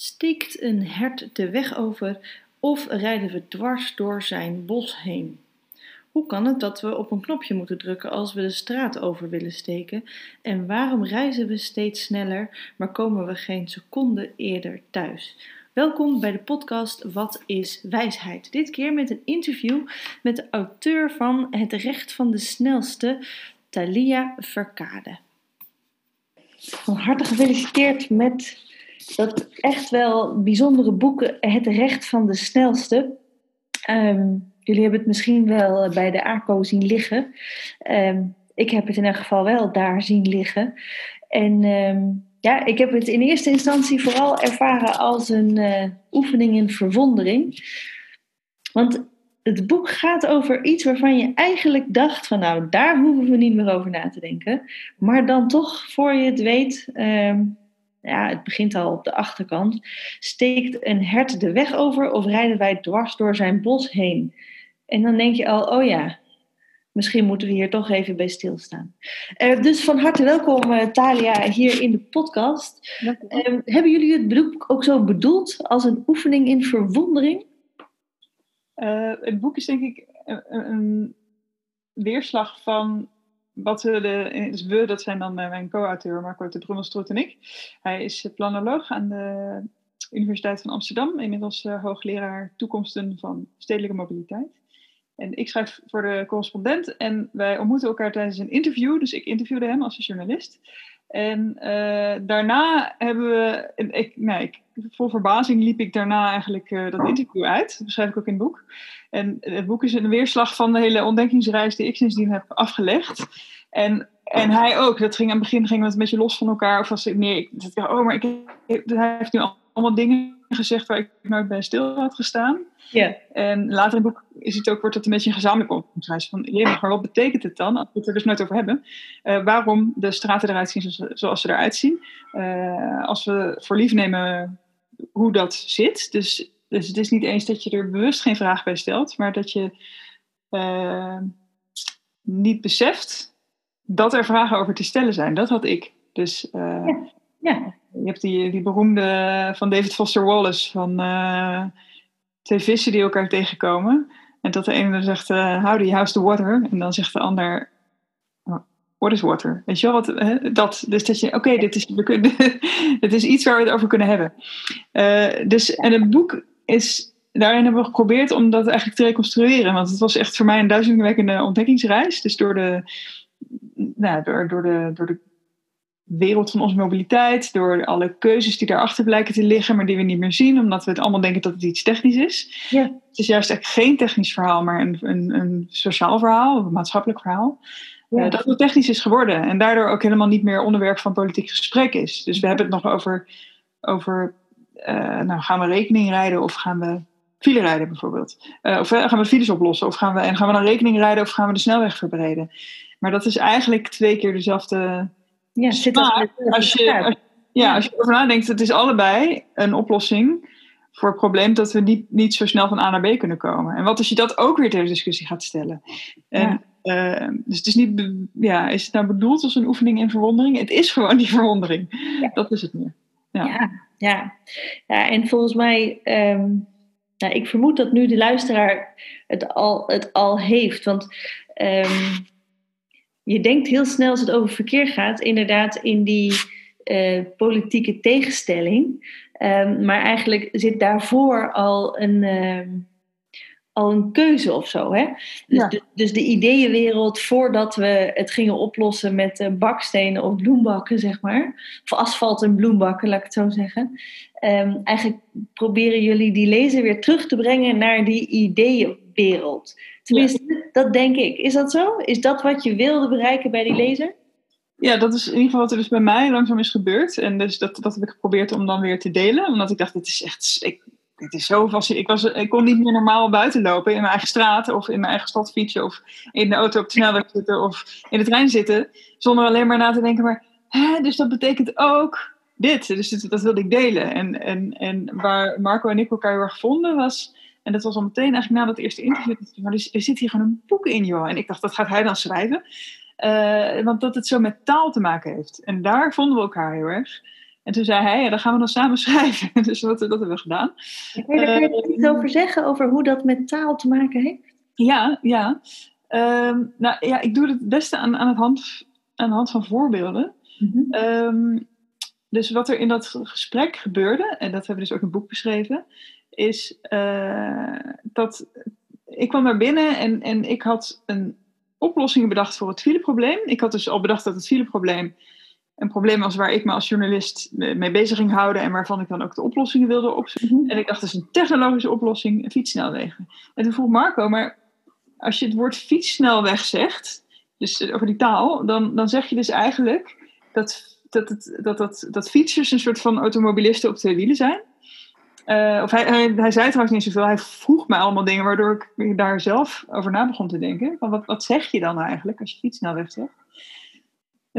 Steekt een hert de weg over of rijden we dwars door zijn bos heen? Hoe kan het dat we op een knopje moeten drukken als we de straat over willen steken? En waarom reizen we steeds sneller, maar komen we geen seconde eerder thuis? Welkom bij de podcast Wat is wijsheid? Dit keer met een interview met de auteur van Het Recht van de Snelste, Thalia Verkade. Van harte gefeliciteerd met dat echt wel bijzondere boeken, Het Recht van de Snelste. Ehm, jullie hebben het misschien wel bij de ACO zien liggen. Ehm, ik heb het in elk geval wel daar zien liggen. En ehm, ja, ik heb het in eerste instantie vooral ervaren als een uh, oefening in verwondering. Want het boek gaat over iets waarvan je eigenlijk dacht van nou, daar hoeven we niet meer over na te denken. Maar dan toch, voor je het weet, ja, het begint al op de achterkant, steekt een hert de weg over of rijden wij dwars door zijn bos heen? En dan denk je al, oh ja, misschien moeten we hier toch even bij stilstaan. Uh, dus van harte welkom, uh, Talia, hier in de podcast. Uh, hebben jullie het boek ook zo bedoeld als een oefening in verwondering? het boek is denk ik een, een weerslag van wat we, de, dus we, dat zijn dan eh, mijn co-auteur Marco de Brummelstroet en ik. Hij is planoloog aan de Universiteit van Amsterdam, inmiddels uh, hoogleraar toekomsten van stedelijke mobiliteit. En ik schrijf voor de correspondent en wij ontmoeten elkaar tijdens een interview. Dus ik interviewde hem als journalist. En uh, daarna hebben we, nee, ik, vol verbazing liep ik daarna eigenlijk uh, dat interview uit. Dat beschrijf ik ook in het boek. En het boek is een weerslag van de hele ontdekkingsreis die ik sindsdien heb afgelegd. En, en hij ook. Dat ging aan het begin gingen we het een beetje los van elkaar. Of was ik dacht, oh, maar ik, hij heeft nu allemaal dingen gezegd waar ik nooit bij stil had gestaan. Ja. En later in het boek is het ook, wordt het een beetje een gezamenlijke ontdekkingsreis. Van, jee, maar wat betekent het dan, als we het er dus nooit over hebben, uh, waarom de straten eruit zien zoals ze eruit zien? Uh, als we voor lief nemen hoe dat zit. Dus dus het is niet eens dat je er bewust geen vraag bij stelt, maar dat je uh, niet beseft dat er vragen over te stellen zijn. Dat had ik. Dus ja. ja. Je hebt die, die beroemde van David Foster Wallace van uh, twee vissen die elkaar tegenkomen. En dat de ene zegt, howdy, how's the water? En dan zegt de ander, oh, what is water? Weet je wel, wat, dat. Dus dat je, oké, dit, is, we kunnen, dit is iets waar we het over kunnen hebben. dus, en het boek is, daarin hebben we geprobeerd om dat eigenlijk te reconstrueren. Want het was echt voor mij een duizendwekkende ontdekkingsreis. Dus door de, nou, door, door, de, door de wereld van onze mobiliteit, door alle keuzes die daarachter blijken te liggen, maar die we niet meer zien, omdat we het allemaal denken dat het iets technisch is. Ja. Het is juist echt geen technisch verhaal, maar een, een, een sociaal verhaal, een maatschappelijk verhaal. Ja. Uh, dat het technisch is geworden en daardoor ook helemaal niet meer onderwerp van politiek gesprek is. Dus we hebben het nog over, over uh, nou, gaan we rekening rijden of gaan we file rijden bijvoorbeeld? Uh, of gaan we files oplossen? Of gaan we, en gaan we dan rekening rijden of gaan we de snelweg verbreden? Maar dat is eigenlijk twee keer dezelfde ja, zit maar als je, als, ja, als je erover nadenkt, het is allebei een oplossing voor het probleem dat we niet, niet zo snel van A naar B kunnen komen. En wat als je dat ook weer ter discussie gaat stellen? En, ja. uh, dus het is niet, ja, is het nou bedoeld als een oefening in verwondering? Het is gewoon die verwondering. Ja. Dat is het meer. Ja, ja, ja. en volgens mij, um, nou, ik vermoed dat nu de luisteraar het al, het al heeft. Want um, je denkt heel snel als het over verkeer gaat, inderdaad in die uh, politieke tegenstelling. Um, maar eigenlijk zit daarvoor al een al een keuze of zo. Hè? Dus, de, dus de ideeënwereld voordat we het gingen oplossen met uh, bakstenen of bloembakken, zeg maar. Of asfalt en bloembakken, laat ik het zo zeggen. Um, eigenlijk proberen jullie die lezer weer terug te brengen naar die ideeënwereld. Tenminste, dat denk ik. Is dat zo? Is dat wat je wilde bereiken bij die lezer? Ja, dat is in ieder geval wat er dus bij mij langzaam is gebeurd. En dus dat, dat heb ik geprobeerd om dan weer te delen. Omdat ik dacht, dit is echt... Ik, dit is zo fascinerend. Ik, was, ik kon niet meer normaal buiten lopen in mijn eigen straat of in mijn eigen stad fietsen of in de auto op de snelweg zitten of in de trein zitten. Zonder alleen maar na te denken, maar hè, dus dat betekent ook dit. Dus dat, wilde ik delen. En, en, en waar Marco en ik elkaar heel erg vonden was, en dat was al meteen eigenlijk na dat eerste interview, maar er, er zit hier gewoon een boek in joh. En ik dacht, dat gaat hij dan schrijven. Uh, want dat het zo met taal te maken heeft. En daar vonden we elkaar heel erg. En toen zei hij, ja, dan gaan we dan samen schrijven. dus dat, dat hebben we gedaan. Kun je uh, iets over zeggen, over hoe dat met taal te maken heeft? Ja, ja. Ehm, nou ja, ik doe het beste aan, aan, het hand, aan de hand van voorbeelden. Mm -hmm. dus wat er in dat gesprek gebeurde, en dat hebben we dus ook in een boek beschreven, is uh, dat ik kwam naar binnen en, en ik had een oplossing bedacht voor het fileprobleem. Ik had dus al bedacht dat het fileprobleem een probleem was waar ik me als journalist mee bezig ging houden en waarvan ik dan ook de oplossingen wilde opzoeken. Mhm. En ik dacht, dat is een technologische oplossing, fietssnelwegen. En toen vroeg Marco, maar als je het woord fietssnelweg zegt, dus over die taal, dan, dan zeg je dus eigenlijk dat, dat, het, dat, dat, dat fietsers een soort van automobilisten op twee wielen zijn. Uh, of hij, hij, hij, zei trouwens niet zoveel. Hij vroeg mij allemaal dingen waardoor ik daar zelf over na begon te denken. Van wat, wat zeg je dan eigenlijk als je fietssnelweg zegt?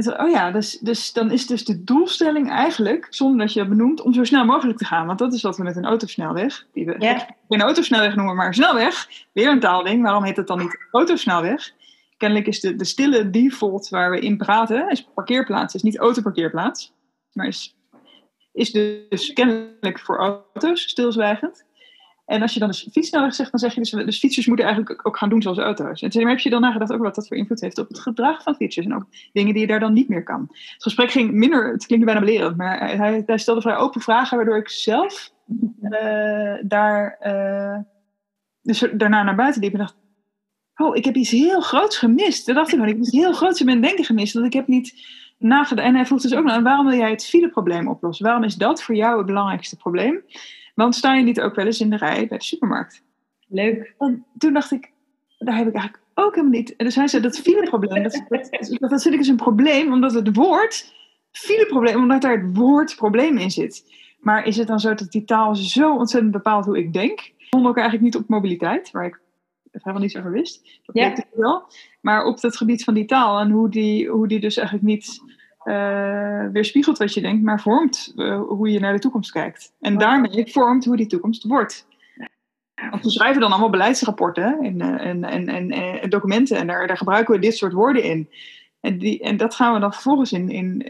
Oh ja, dus, dus dan is dus de doelstelling eigenlijk, zonder dat je dat benoemt, om zo snel mogelijk te gaan. Want dat is wat we met een autosnelweg, die we ja. geen autosnelweg noemen, maar snelweg. Weer een taalding, waarom heet het dan niet autosnelweg? Kennelijk is de, de stille default waar we in praten, is parkeerplaats, is niet autoparkeerplaats, maar is is dus kennelijk voor auto's stilzwijgend. En als je dan dus fietssnelweg zegt, dan zeg je dus, dus fietsers moeten eigenlijk ook gaan doen zoals auto's. En toen heb je dan nagedacht ook wat dat voor invloed heeft op het gedrag van fietsers. En ook dingen die je daar dan niet meer kan. Het gesprek ging minder, het klinkt bijna belerend, maar hij, hij stelde vrij open vragen, waardoor ik zelf uh, daar, uh, dus daarna naar buiten liep en dacht, oh, ik heb iets heel groots gemist. Dat dacht ik gewoon, ik heb iets heel groots in mijn denken gemist. Dat ik heb niet nagedacht. En hij vroeg dus ook nog, waarom wil jij het fileprobleem oplossen? Waarom is dat voor jou het belangrijkste probleem? Want sta je niet ook wel eens in de rij bij de supermarkt? Leuk. En toen dacht ik, daar heb ik eigenlijk ook helemaal niet. En dus hij zei, dat fileprobleem, dat, dat, dat, dat vind ik dus een probleem, omdat het woord, fileprobleem, omdat daar het woord probleem in zit. Maar is het dan zo dat die taal zo ontzettend bepaalt hoe ik denk? Ik vond ook eigenlijk niet op mobiliteit, waar ik helemaal niets over wist. Dat ja. wel. Maar op het gebied van die taal en hoe die, hoe die dus eigenlijk niet uh, weerspiegelt wat je denkt, maar vormt uh, hoe je naar de toekomst kijkt. En daarmee vormt hoe die toekomst wordt. Want we schrijven dan allemaal beleidsrapporten en, en, en, en, en documenten en daar, daar, gebruiken we dit soort woorden in. En, die, en dat gaan we dan vervolgens in, in,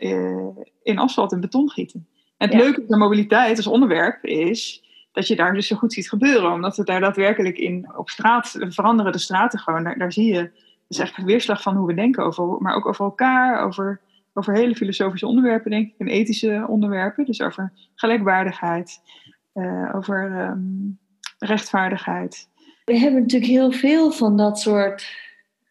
in asfalt en beton gieten. En het ja. leuke van mobiliteit als onderwerp is dat je daar dus zo goed ziet gebeuren. Omdat het daar daadwerkelijk in op straat veranderen de straten gewoon. Daar, daar zie je, is echt een weerslag van hoe we denken over, maar ook over elkaar, over, over hele filosofische onderwerpen, denk ik, en ethische onderwerpen. Dus over gelijkwaardigheid, uh, over um, rechtvaardigheid. We hebben natuurlijk heel veel van dat soort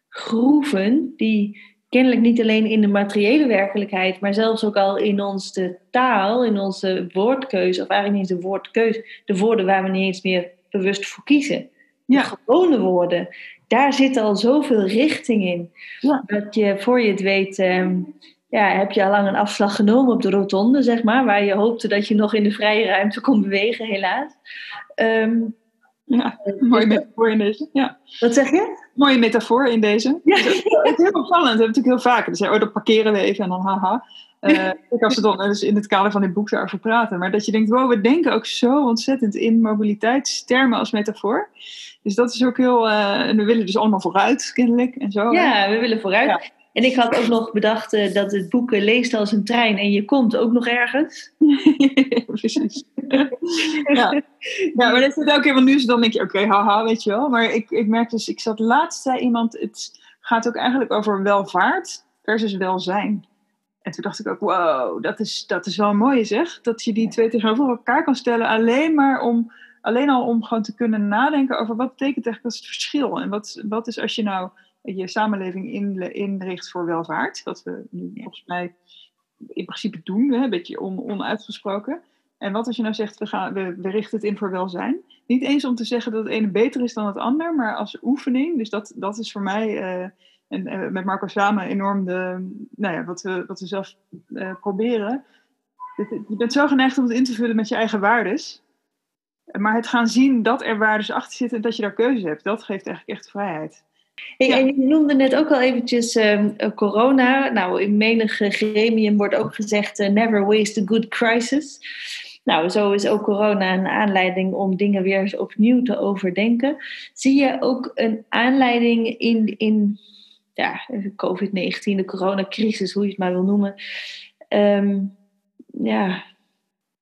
groeven die kennelijk niet alleen in de materiële werkelijkheid, maar zelfs ook al in onze taal, in onze woordkeuze, of eigenlijk niet de woordkeuze, de woorden waar we niet eens meer bewust voor kiezen. Ja. De gewone woorden. Daar zit al zoveel richting in. Ja. Dat je, voor je het weet, ehm, ja, heb je al lang een afslag genomen op de rotonde, zeg maar, waar je hoopte dat je nog in de vrije ruimte kon bewegen, helaas. Um, ja, mooie metafoor in deze. Ja. Wat zeg je? Mooie metafoor in deze. Ja. Het is heel opvallend. Dat hebben we natuurlijk heel vaak. Dus, oh, dan parkeren we even en dan haha. Uh, ik als we dan dus in het kader van dit boek daarover praten. Maar dat je denkt, wow, we denken ook zo ontzettend in mobiliteitstermen als metafoor. Dus dat is ook heel... Uh, en we willen dus allemaal vooruit, kennelijk. En zo, ja, we willen vooruit. Ja. En ik had ook nog bedacht uh, dat het boek leest als een trein en je komt ook nog ergens. Precies. ja. ja, maar dat is ook even nu is dan denk je, oké, okay, haha, weet je wel. Maar ik, ik merk dus, ik zat laatst, zei iemand, het gaat ook eigenlijk over welvaart versus welzijn. En toen dacht ik ook, wow, dat is, dat is wel mooi zeg. Dat je die twee tegenover elkaar kan stellen alleen maar om, alleen al om gewoon te kunnen nadenken over wat betekent eigenlijk het verschil. En wat, wat is als je nou je samenleving in, inricht voor welvaart. Wat we nu volgens mij in principe doen, hè, een beetje on, onuitgesproken. En wat als je nou zegt, we, gaan, we, we, richten het in voor welzijn. Niet eens om te zeggen dat het ene beter is dan het ander, maar als oefening. Dus dat, dat is voor mij uh, en uh, met Marco samen enorm de, nou ja, wat, we, wat we zelf uh, proberen. Je bent zo geneigd om het in te vullen met je eigen waardes. Maar het gaan zien dat er waardes achter zitten en dat je daar keuze hebt, dat geeft eigenlijk echt vrijheid. En je noemde net ook al eventjes uh, corona. Nou, in menig gremium wordt ook gezegd: uh, never waste a good crisis. Nou, zo is ook corona een aanleiding om dingen weer eens opnieuw te overdenken. Zie je ook een aanleiding in, in ja, COVID-19, de coronacrisis, hoe je het maar wil noemen, um, ja,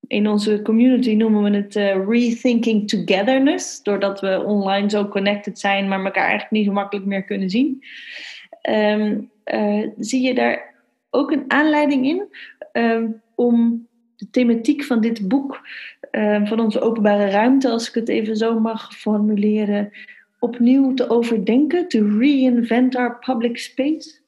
in onze community noemen we het uh, rethinking togetherness, doordat we online zo connected zijn, maar elkaar eigenlijk niet zo makkelijk meer kunnen zien. Ehm, eh, zie je daar ook een aanleiding in ehm, om de thematiek van dit boek, ehm, van onze openbare ruimte, als ik het even zo mag formuleren, opnieuw te overdenken, to reinvent our public space?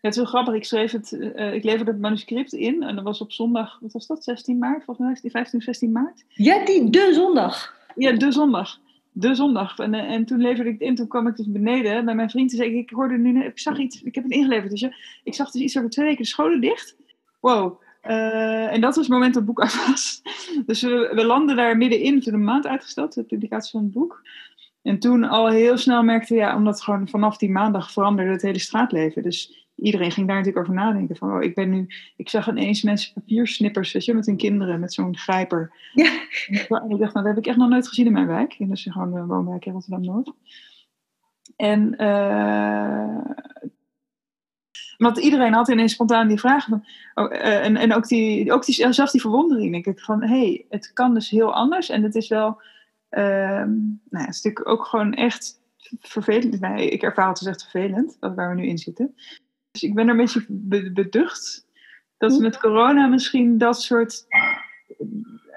Het is heel grappig. Ik, schreef het, uh, ik leverde het manuscript in en dat was op zondag, wat was dat, 16 maart? Volgens mij is die 15, 16 maart. Ja, die de zondag. Ja, de zondag. De zondag. En, en toen leverde ik het in, toen kwam ik dus beneden bij mijn vriend en zei ik, ik hoorde nu, ik zag iets, ik heb het ingeleverd. Dus ja, ik zag dus iets over twee weken de scholen dicht. Wow. Uh, en dat was het moment dat het boek uit was. Dus we, we landen daar middenin, toen een maand uitgesteld, de publicatie van het boek. En toen al heel snel merkte ja, omdat gewoon vanaf die maandag veranderde het hele straatleven. Dus iedereen ging daar natuurlijk over nadenken. Van, oh, ik ben nu, ik zag ineens mensen papiersnippers, weet je, met hun kinderen, met zo'n grijper. Ja. En ik dacht, nou, dat heb ik echt nog nooit gezien in mijn wijk. En dat is gewoon een woonwijk in Rotterdam-Noord. En, uh, want iedereen had ineens spontaan die vraag. Van, oh, uh, en, en ook, die, ook die, zelfs die verwondering, denk ik, van, hé, hey, het kan dus heel anders. En het is wel, uh, nou ja, het is natuurlijk ook gewoon echt vervelend. Nee, ik ervaar het als echt vervelend, waar we nu in zitten. Dus ik ben er een beetje beducht dat met corona misschien dat soort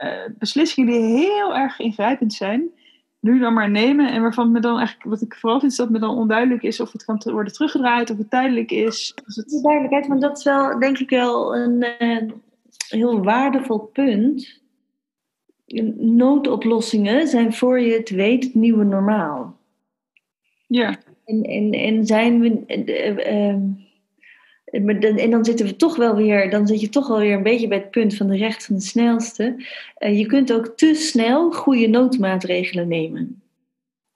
uh, beslissingen die heel erg ingrijpend zijn, nu dan maar nemen. En waarvan me dan eigenlijk, wat ik vooral vind, is dat me dan onduidelijk is of het kan worden teruggedraaid, of het tijdelijk is. het... Duidelijkheid, want dat is wel, denk ik wel, een uh, heel waardevol punt. Noodoplossingen zijn voor je het weet het nieuwe normaal. Ja. En, en, en zijn we. Uh, en dan zitten we toch wel weer, dan zit je toch wel weer een beetje bij het punt van de recht van de snelste. Uh, je kunt ook te snel goede noodmaatregelen nemen.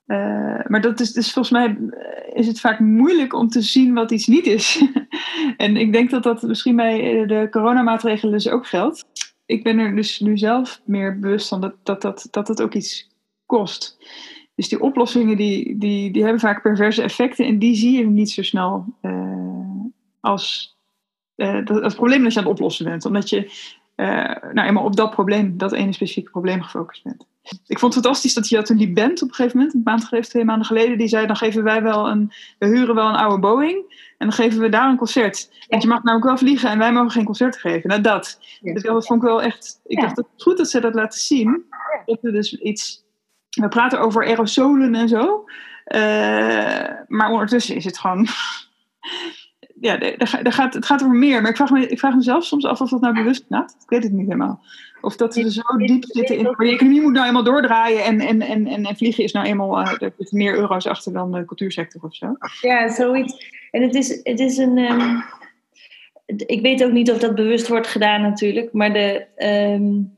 Uh, maar dat is dus volgens mij eh, is het vaak moeilijk om te zien wat iets niet is. en ik denk dat dat misschien bij de coronamaatregelen dus ook geldt. Ik ben er dus nu zelf meer bewust van dat dat, dat, dat het ook iets kost. Dus die oplossingen die, die, die hebben vaak perverse effecten en die zie je niet zo snel als uh, het probleem dat je aan het oplossen bent. Omdat je uh, nou eenmaal op dat probleem, dat ene specifieke probleem gefocust bent. Ik vond het fantastisch dat je een die band op een gegeven moment, een maand geleden, twee maanden geleden, die zei: dan geven wij wel een, we huren wel een oude Boeing en dan geven we daar een concert. Want je mag namelijk wel vliegen en wij mogen geen concert geven. Nou, dat. Dus dat vond ik wel echt. Ik dacht, het goed dat ze dat laten zien. Dat we dus iets. We praten over aerosolen en zo. Uh, maar ondertussen is het gewoon ja, daar gaat, het gaat over meer. Maar ik vraag, me, ik vraag mezelf soms af of dat nou bewust gaat. Ik weet het niet helemaal. Of dat we zo diep zitten in. Maar je economie moet nou eenmaal doordraaien. En, en, en, en, vliegen is nou eenmaal. Uh, er zitten meer euro's achter dan de cultuursector of zo. Ja, zoiets. En het is, het is een. Um, ik weet ook niet of dat bewust wordt gedaan, natuurlijk. Maar de. Um,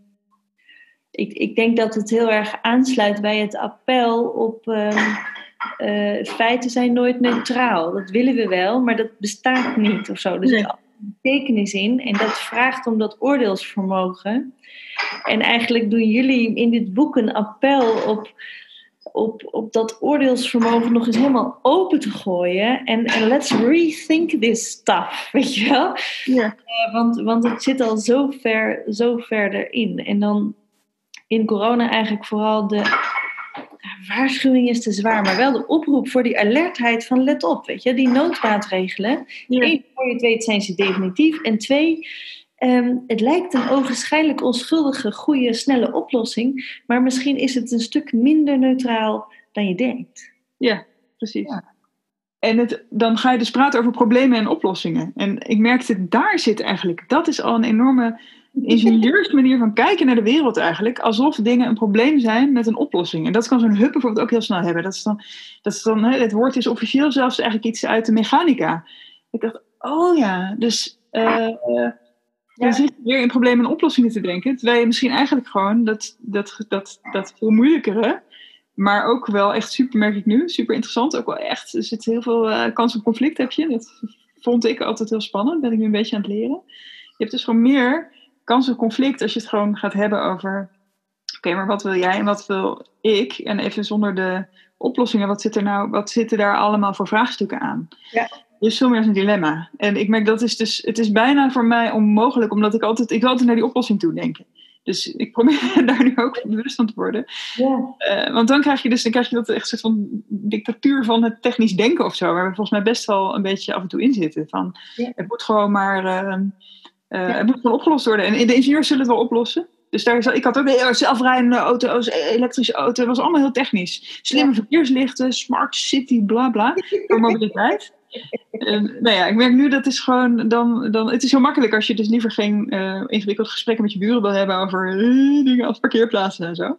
ik, ik denk dat het heel erg aansluit bij het appel op. Um, uh, feiten zijn nooit neutraal. Dat willen we wel, maar dat bestaat niet of zo. Dus er zit een betekenis in en dat vraagt om dat oordeelsvermogen. En eigenlijk doen jullie in dit boek een appel op, op, op dat oordeelsvermogen nog eens helemaal open te gooien. En let's rethink this stuff, weet je wel? Ja. Uh, want, want het zit al zo ver, zo verder in. En dan in corona eigenlijk vooral de waarschuwing is te zwaar, maar wel de oproep voor die alertheid van let op, weet je, die noodmaatregelen. Ja. Eén, voor je het weet zijn ze definitief. En twee, um, het lijkt een ogenschijnlijk onschuldige, goede, snelle oplossing, maar misschien is het een stuk minder neutraal dan je denkt. Ja, precies. Ja. En het, dan ga je dus praten over problemen en oplossingen. En ik merkte, daar zit eigenlijk, dat is al een enorme ingenieursmanier van kijken naar de wereld eigenlijk. Alsof dingen een probleem zijn met een oplossing. En dat kan zo'n hub bijvoorbeeld ook heel snel hebben. Dat is dan, dat is dan, het woord is officieel zelfs eigenlijk iets uit de mechanica. Ik dacht, oh ja, dus uh, dan zit je weer in problemen en oplossingen te denken. Terwijl je misschien eigenlijk gewoon dat, dat, dat, dat veel moeilijkere, maar ook wel echt super, merk ik nu, super interessant. Ook wel echt, er zit heel veel uh, kans op conflict heb je. Dat vond ik altijd heel spannend, ben ik nu een beetje aan het leren. Je hebt dus gewoon meer kans op conflict als je het gewoon gaat hebben over. Oké, maar wat wil jij en wat wil ik? En even zonder de oplossingen. Wat, zit er nou, wat zitten daar allemaal voor vraagstukken aan? Ja. Dus veel meer als een dilemma. En ik merk dat is dus, het is bijna voor mij onmogelijk, omdat ik altijd, ik wil altijd naar die oplossing toe denken. Dus ik probeer daar nu ook bewust van te worden. Ja. Uh, want dan krijg je dus dan krijg je dat echt soort van dictatuur van het technisch denken of zo, waar we volgens mij best wel een beetje af en toe in zitten. Van, Ja. Het moet gewoon maar, uh, uh, Ja. het moet gewoon opgelost worden. En de ingenieurs zullen het wel oplossen. Dus daar is, ik had ook eh, zelfrijdende auto's, elektrische auto's, het was allemaal heel technisch. Slimme verkeerslichten, smart city, bla bla, voor mobiliteit. Nou ja, ik merk nu dat is gewoon dan, dan. Het is heel makkelijk als je dus liever geen uh, ingewikkelde gesprekken met je buren wil hebben over uh, dingen als parkeerplaatsen en zo.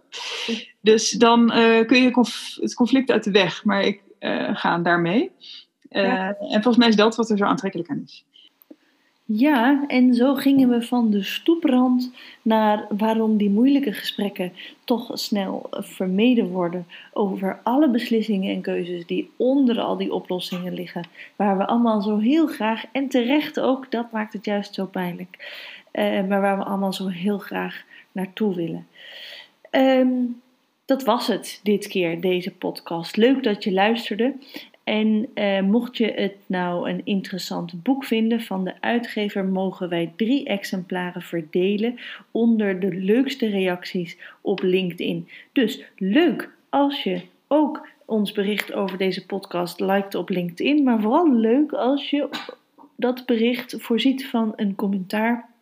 Dus dan kun je conf het conflict uit de weg. Maar ik ga daarmee. Ja. En volgens mij is dat wat er zo aantrekkelijk aan is. Ja, en zo gingen we van de stoeprand naar waarom die moeilijke gesprekken toch snel vermeden worden over alle beslissingen en keuzes die onder al die oplossingen liggen, waar we allemaal zo heel graag, en terecht ook, dat maakt het juist zo pijnlijk, uh, maar waar we allemaal zo heel graag naartoe willen. Um, dat was het dit keer, deze podcast. Leuk dat je luisterde. En eh, mocht je het nou een interessant boek vinden van de uitgever, mogen wij drie exemplaren verdelen onder de leukste reacties op LinkedIn. Dus leuk als je ook ons bericht over deze podcast liked op LinkedIn, maar vooral leuk als je dat bericht voorziet van een commentaar.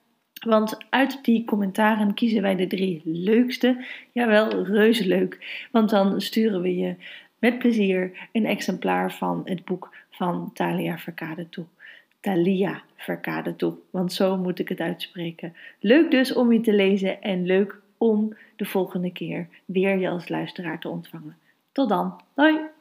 Want uit die commentaren kiezen wij de drie leukste. Jawel, reuze leuk. Want dan sturen we je met plezier een exemplaar van het boek van Talia Verkade toe. Talia Verkade toe, want zo moet ik het uitspreken. Leuk dus om je te lezen en leuk om de volgende keer weer je als luisteraar te ontvangen. Tot dan, doei!